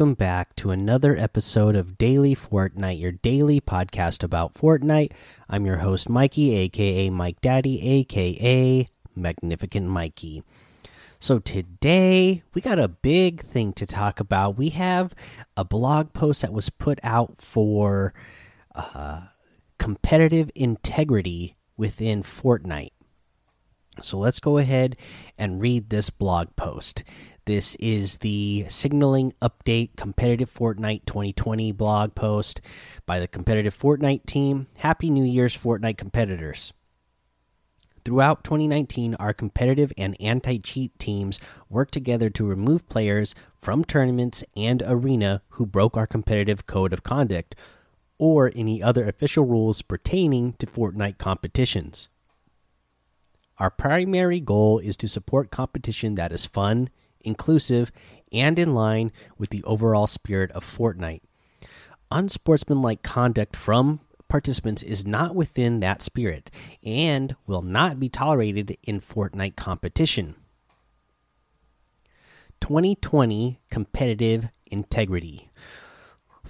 welcome back to another episode of Daily Fortnite, your daily podcast about Fortnite. I'm your host, Mikey, aka Mike Daddy, aka Magnificent Mikey. So, today we got a big thing to talk about. We have a blog post that was put out for uh, competitive integrity within Fortnite. So let's go ahead and read this blog post. This is the Signaling Update Competitive Fortnite 2020 blog post by the Competitive Fortnite team. Happy New Year's, Fortnite competitors. Throughout 2019, our competitive and anti cheat teams worked together to remove players from tournaments and arena who broke our competitive code of conduct or any other official rules pertaining to Fortnite competitions. Our primary goal is to support competition that is fun, inclusive, and in line with the overall spirit of Fortnite. Unsportsmanlike conduct from participants is not within that spirit and will not be tolerated in Fortnite competition. 2020 Competitive Integrity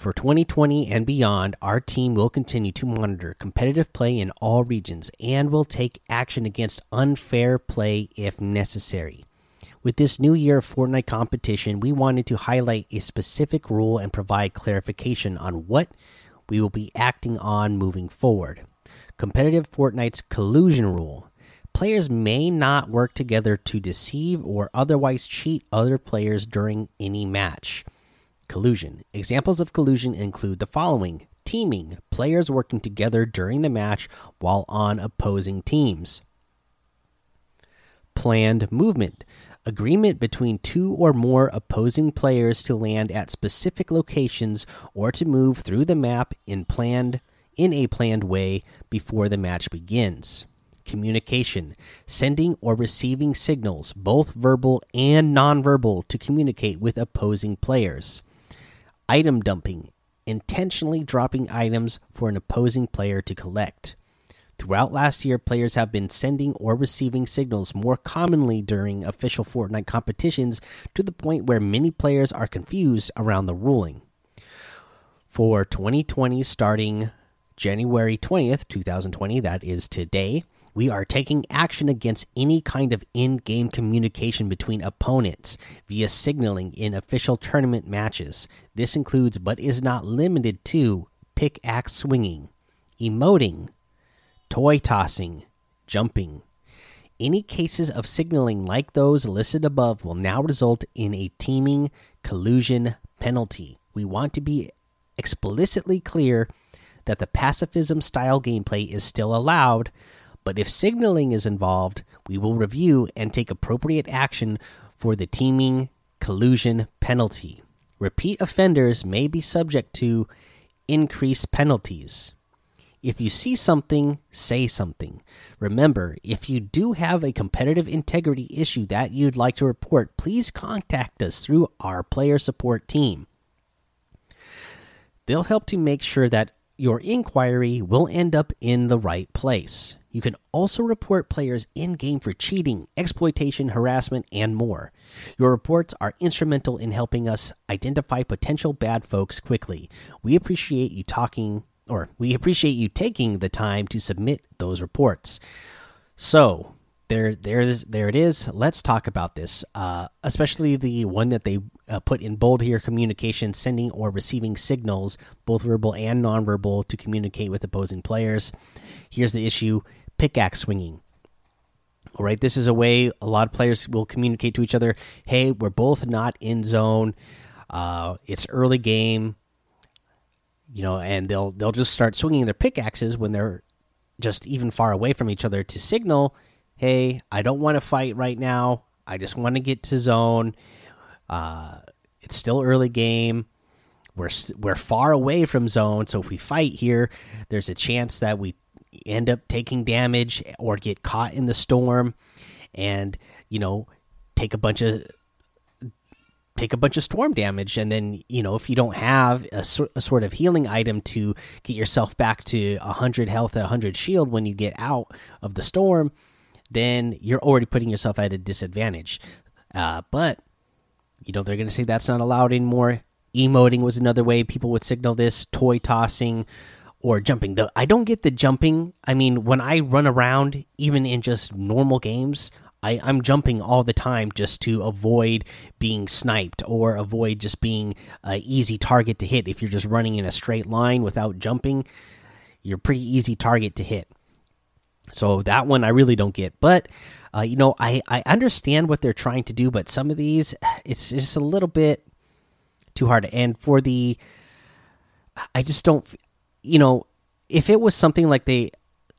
for 2020 and beyond, our team will continue to monitor competitive play in all regions and will take action against unfair play if necessary. With this new year of Fortnite competition, we wanted to highlight a specific rule and provide clarification on what we will be acting on moving forward. Competitive Fortnite's collusion rule. Players may not work together to deceive or otherwise cheat other players during any match. Collusion. Examples of collusion include the following teaming, players working together during the match while on opposing teams. Planned movement. Agreement between two or more opposing players to land at specific locations or to move through the map in planned in a planned way before the match begins. Communication, sending or receiving signals, both verbal and nonverbal, to communicate with opposing players item dumping, intentionally dropping items for an opposing player to collect. Throughout last year, players have been sending or receiving signals more commonly during official Fortnite competitions to the point where many players are confused around the ruling. For 2020, starting January 20th, 2020, that is today, we are taking action against any kind of in game communication between opponents via signaling in official tournament matches. This includes, but is not limited to, pickaxe swinging, emoting, toy tossing, jumping. Any cases of signaling like those listed above will now result in a teaming collusion penalty. We want to be explicitly clear that the pacifism style gameplay is still allowed but if signaling is involved, we will review and take appropriate action for the teaming collusion penalty. Repeat offenders may be subject to increased penalties. If you see something, say something. Remember, if you do have a competitive integrity issue that you'd like to report, please contact us through our player support team. They'll help to make sure that your inquiry will end up in the right place. You can also report players in game for cheating, exploitation, harassment, and more. Your reports are instrumental in helping us identify potential bad folks quickly. We appreciate you talking or we appreciate you taking the time to submit those reports. So, there there's there it is let's talk about this uh, especially the one that they uh, put in bold here communication sending or receiving signals both verbal and nonverbal to communicate with opposing players here's the issue pickaxe swinging. All right, this is a way a lot of players will communicate to each other. Hey, we're both not in zone. Uh, it's early game, you know, and they'll they'll just start swinging their pickaxes when they're just even far away from each other to signal, hey, I don't want to fight right now. I just want to get to zone. Uh, it's still early game. We're we're far away from zone, so if we fight here, there's a chance that we end up taking damage or get caught in the storm. And you know take a bunch of take a bunch of storm damage. And then you know if you don't have a, a sort of healing item to get yourself back to 100 health 100 shield when you get out of the storm then you're already putting yourself at a disadvantage. Uh, but you know they're going to say that's not allowed anymore emoting was another way people would signal this. Toy tossing or jumping. The I don't get the jumping. I mean, when I run around, even in just normal games, I, I'm jumping all the time just to avoid being sniped or avoid just being an easy target to hit. If you're just running in a straight line without jumping, you're pretty easy target to hit. So that one I really don't get. But uh, you know, I I understand what they're trying to do, but some of these it's just a little bit too hard. And for the, I just don't, you know, if it was something like the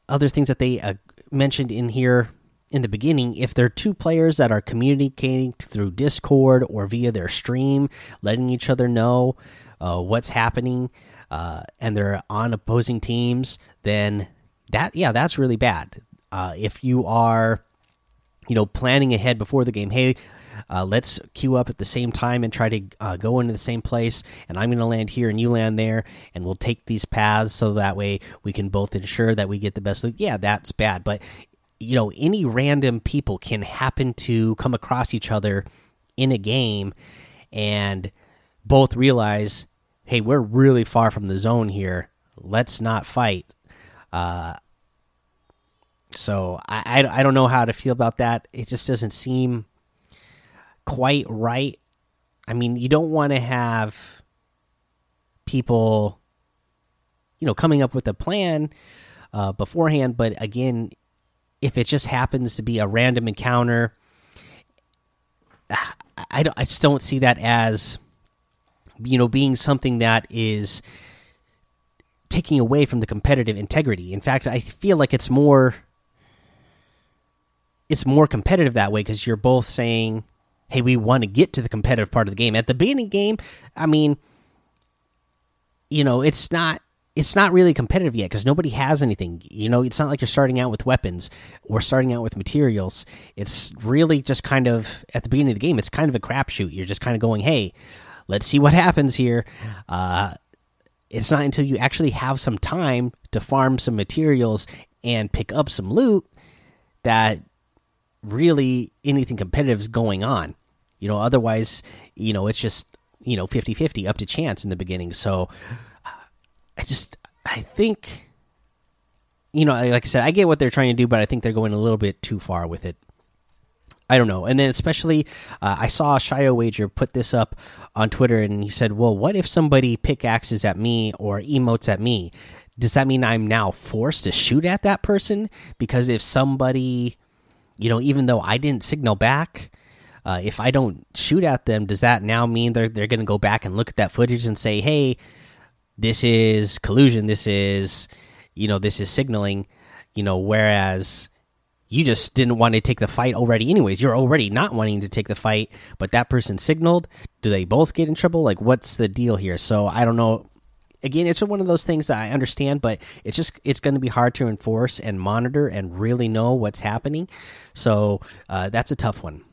other things that they uh, mentioned in here in the beginning, if they're two players that are communicating through Discord or via their stream, letting each other know uh, what's happening, uh, and they're on opposing teams, then that yeah, that's really bad. Uh, if you are, you know, planning ahead before the game, hey. Uh, let's queue up at the same time and try to uh, go into the same place. And I'm going to land here and you land there, and we'll take these paths so that way we can both ensure that we get the best loot. Yeah, that's bad, but you know any random people can happen to come across each other in a game and both realize hey we're really far from the zone here let's not fight uh, so I, I, I don't know how to feel about that. It just doesn't seem quite right. I mean you don't want to have people you know coming up with a plan uh, beforehand but again if it just happens to be a random encounter, I, don't, I just don't see that as you know being something that is taking away from the competitive integrity. In fact, I feel like it's more it's more competitive that way because you're both saying, "Hey, we want to get to the competitive part of the game." At the beginning of the game, I mean, you know, it's not it's not really competitive yet because nobody has anything. You know, it's not like you're starting out with weapons or starting out with materials. It's really just kind of at the beginning of the game. It's kind of a crapshoot. You're just kind of going, "Hey, let's see what happens here." Uh, it's not until you actually have some time to farm some materials and pick up some loot that really anything competitive is going on. You know, otherwise, you know, it's just you know 50 50 up to chance in the beginning. So uh, I just I think you know, like I said, I get what they're trying to do, but I think they're going a little bit too far with it. I don't know. And then especially, uh, I saw Shio Wager put this up on Twitter, and he said, "Well, what if somebody pickaxes at me or emotes at me? Does that mean I'm now forced to shoot at that person? Because if somebody, you know, even though I didn't signal back." Uh, if I don't shoot at them, does that now mean they're they're going to go back and look at that footage and say, "Hey, this is collusion this is you know this is signaling you know whereas you just didn't want to take the fight already anyways. You're already not wanting to take the fight but that person signaled. Do they both get in trouble? Like what's the deal here? So i don't know. Again it's one of those things i understand but it's just it's going to be hard to enforce and monitor and really know what's happening. So uh, that's a tough one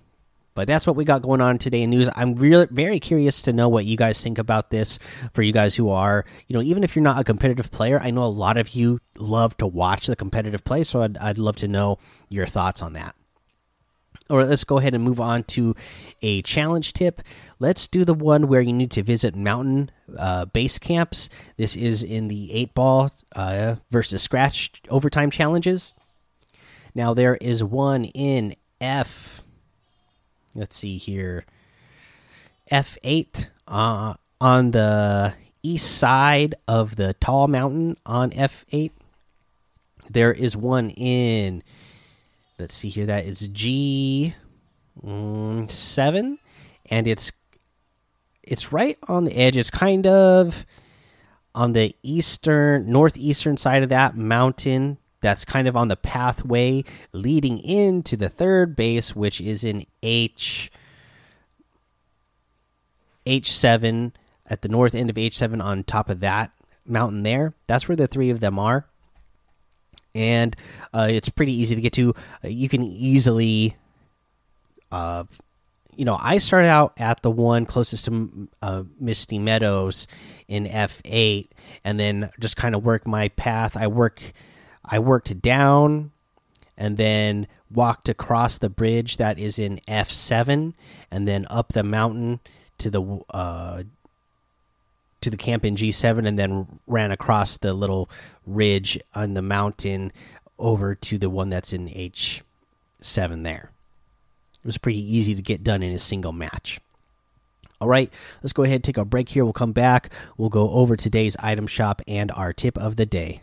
but that's what we got going on today in news. I'm really very curious to know what you guys think about this. For you guys who are, you know, even if you're not a competitive player, I know a lot of you love to watch the competitive play. So I'd, I'd love to know your thoughts on that. All right, let's go ahead and move on to a challenge tip. Let's do the one where you need to visit mountain uh, base camps. This is in the eight ball uh, versus scratch overtime challenges. Now there is one in F let's see here. F8 uh, on the east side of the tall mountain on f8 there is one in let's see here that is g mm, 7 and it's it's right on the edge. It's kind of on the eastern northeastern side of that mountain that's kind of on the pathway leading into the third base, which is in H H7 at the north end of H7 on top of that mountain there. That's where the three of them are. And uh, it's pretty easy to get to. You can easily, uh, you know, I started out at the one closest to uh, Misty Meadows in F8, and then just kind of work my path. I work I worked down and then walked across the bridge that is in F7 and then up the mountain to the uh to the camp in G7 and then ran across the little ridge on the mountain over to the one that's in H7 there. It was pretty easy to get done in a single match. All right, let's go ahead and take a break here. We'll come back. We'll go over today's item shop and our tip of the day.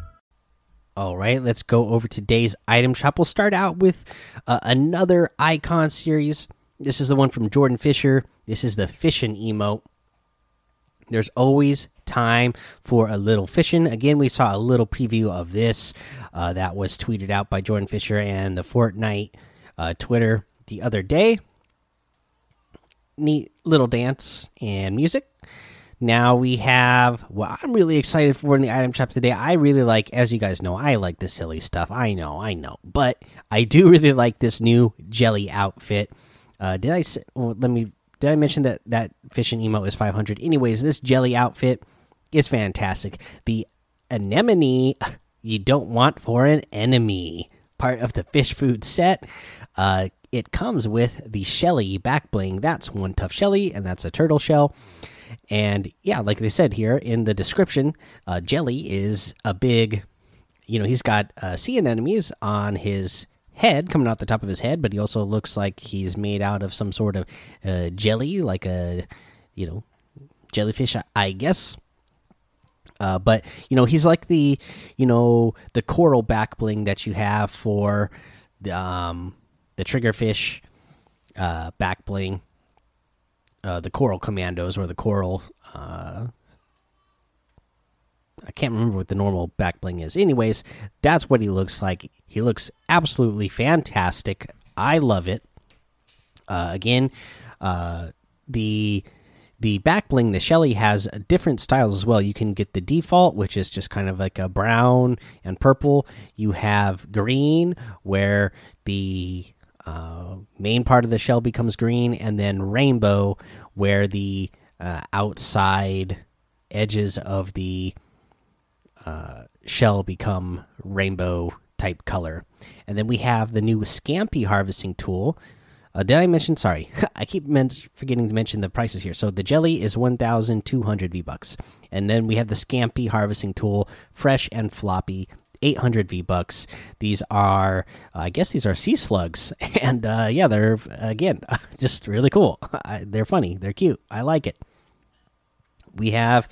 All right, let's go over today's item shop. We'll start out with uh, another icon series. This is the one from Jordan Fisher. This is the fishing emote. There's always time for a little fishing. Again, we saw a little preview of this uh, that was tweeted out by Jordan Fisher and the Fortnite uh, Twitter the other day. Neat little dance and music. Now we have what I'm really excited for in the item shop today. I really like, as you guys know, I like the silly stuff. I know, I know, but I do really like this new jelly outfit. Uh, did I? Well, let me. Did I mention that that fishing emo is 500? Anyways, this jelly outfit is fantastic. The anemone you don't want for an enemy part of the fish food set. Uh, it comes with the Shelly back bling. That's one tough Shelly, and that's a turtle shell. And yeah, like they said here in the description, uh, Jelly is a big, you know, he's got uh, sea anemones on his head coming out the top of his head, but he also looks like he's made out of some sort of uh, jelly, like a, you know, jellyfish, I guess. Uh, but you know he's like the you know the coral back bling that you have for the um the triggerfish uh, back bling uh, the Coral Commandos or the Coral. Uh, I can't remember what the normal back bling is. Anyways, that's what he looks like. He looks absolutely fantastic. I love it. Uh, again, uh, the the back bling, the Shelly has different styles as well. You can get the default, which is just kind of like a brown and purple. You have green, where the uh, main part of the shell becomes green, and then rainbow, where the uh, outside edges of the uh, shell become rainbow type color. And then we have the new Scampy harvesting tool. Uh, did I mention? Sorry, I keep forgetting to mention the prices here. So the jelly is one thousand two hundred V bucks, and then we have the Scampy harvesting tool, fresh and floppy, 800 V bucks. These are, uh, I guess, these are sea slugs, and uh, yeah, they're again just really cool. they're funny, they're cute. I like it. We have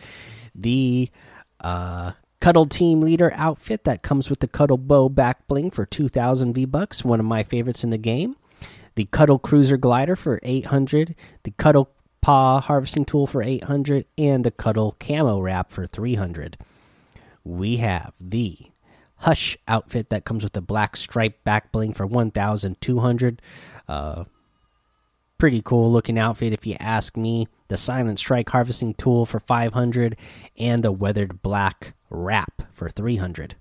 the uh, Cuddle Team Leader outfit that comes with the Cuddle Bow back bling for 2,000 V bucks. One of my favorites in the game. The Cuddle Cruiser Glider for 800. The Cuddle Paw Harvesting Tool for 800, and the Cuddle Camo Wrap for 300. We have the Hush outfit that comes with a black stripe back bling for 1,200. Uh, pretty cool looking outfit if you ask me. The Silent Strike harvesting tool for 500 and the weathered black wrap for 300.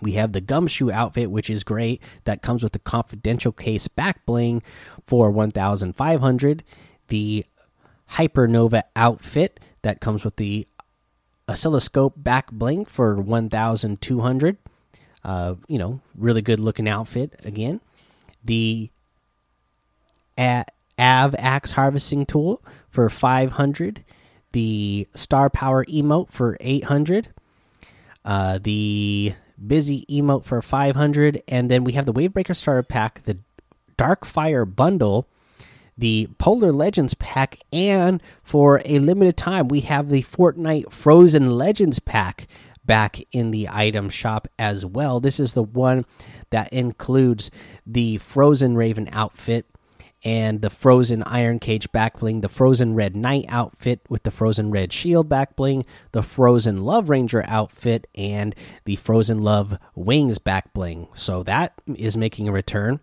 We have the gumshoe outfit, which is great. That comes with the confidential case back bling for 1,500. The Hypernova outfit that comes with the oscilloscope back bling for 1200 uh, you know really good looking outfit again. The av axe harvesting tool for 500 the star power emote for 800 uh, the busy emote for 500 and then we have the wavebreaker starter pack the dark fire bundle the Polar Legends pack, and for a limited time, we have the Fortnite Frozen Legends pack back in the item shop as well. This is the one that includes the Frozen Raven outfit and the Frozen Iron Cage back bling, the Frozen Red Knight outfit with the Frozen Red Shield back bling, the Frozen Love Ranger outfit, and the Frozen Love Wings back bling. So that is making a return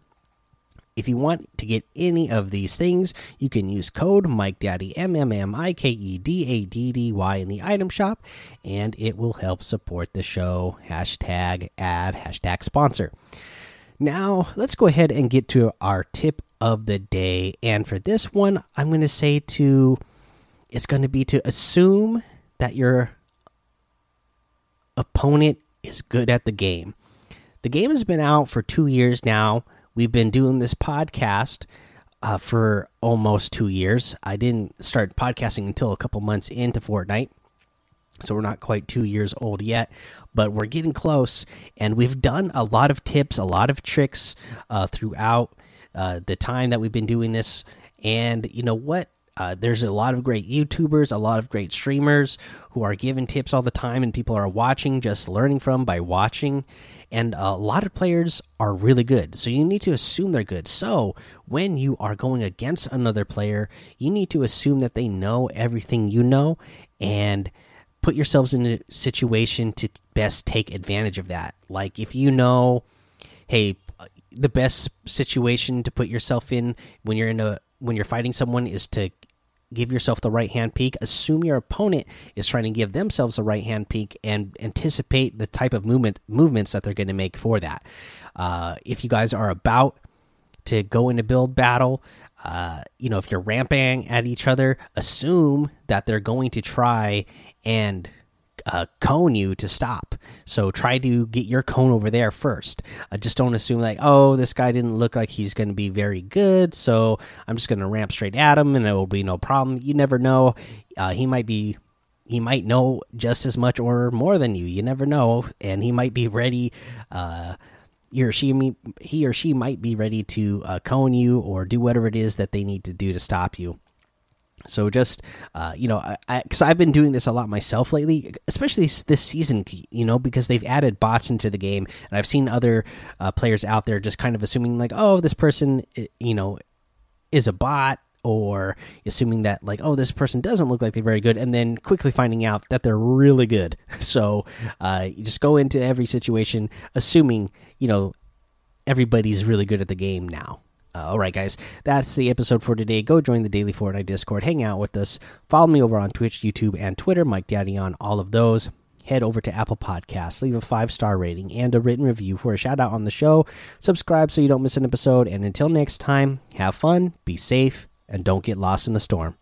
If you want to get any of these things, you can use code Mike Daddy M M M I K E D A D D Y in the item shop, and it will help support the show. Hashtag ad, hashtag sponsor. Now, let's go ahead and get to our tip of the day. And for this one, I'm going to say to it's going to be to assume that your opponent is good at the game. The game has been out for two years now. We've been doing this podcast uh, for almost two years. I didn't start podcasting until a couple months into Fortnite. So we're not quite two years old yet, but we're getting close. And we've done a lot of tips, a lot of tricks uh, throughout uh, the time that we've been doing this. And you know what? Uh, there's a lot of great YouTubers, a lot of great streamers who are giving tips all the time, and people are watching, just learning from by watching and a lot of players are really good. So you need to assume they're good. So when you are going against another player, you need to assume that they know everything you know and put yourselves in a situation to best take advantage of that. Like if you know, hey, the best situation to put yourself in when you're in a when you're fighting someone is to give yourself the right hand peek. Assume your opponent is trying to give themselves a right hand peek and anticipate the type of movement movements that they're going to make for that. Uh, if you guys are about to go into build battle, uh, you know if you're ramping at each other, assume that they're going to try and uh, cone you to stop. So try to get your cone over there first. Uh, just don't assume like, oh, this guy didn't look like he's going to be very good, so I'm just going to ramp straight at him and it will be no problem. You never know. Uh, he might be. He might know just as much or more than you. You never know, and he might be ready. Uh, he or she, he or she might be ready to uh, cone you or do whatever it is that they need to do to stop you. So just uh, you know, because I've been doing this a lot myself lately, especially this season. You know, because they've added bots into the game, and I've seen other uh, players out there just kind of assuming like, oh, this person, you know, is a bot, or assuming that like, oh, this person doesn't look like they're very good, and then quickly finding out that they're really good. So uh, you just go into every situation assuming you know everybody's really good at the game now. Uh, all right, guys, that's the episode for today. Go join the Daily Fortnite Discord, hang out with us, follow me over on Twitch, YouTube, and Twitter, Mike Daddy on all of those. Head over to Apple Podcasts, leave a five star rating and a written review for a shout out on the show. Subscribe so you don't miss an episode. And until next time, have fun, be safe, and don't get lost in the storm.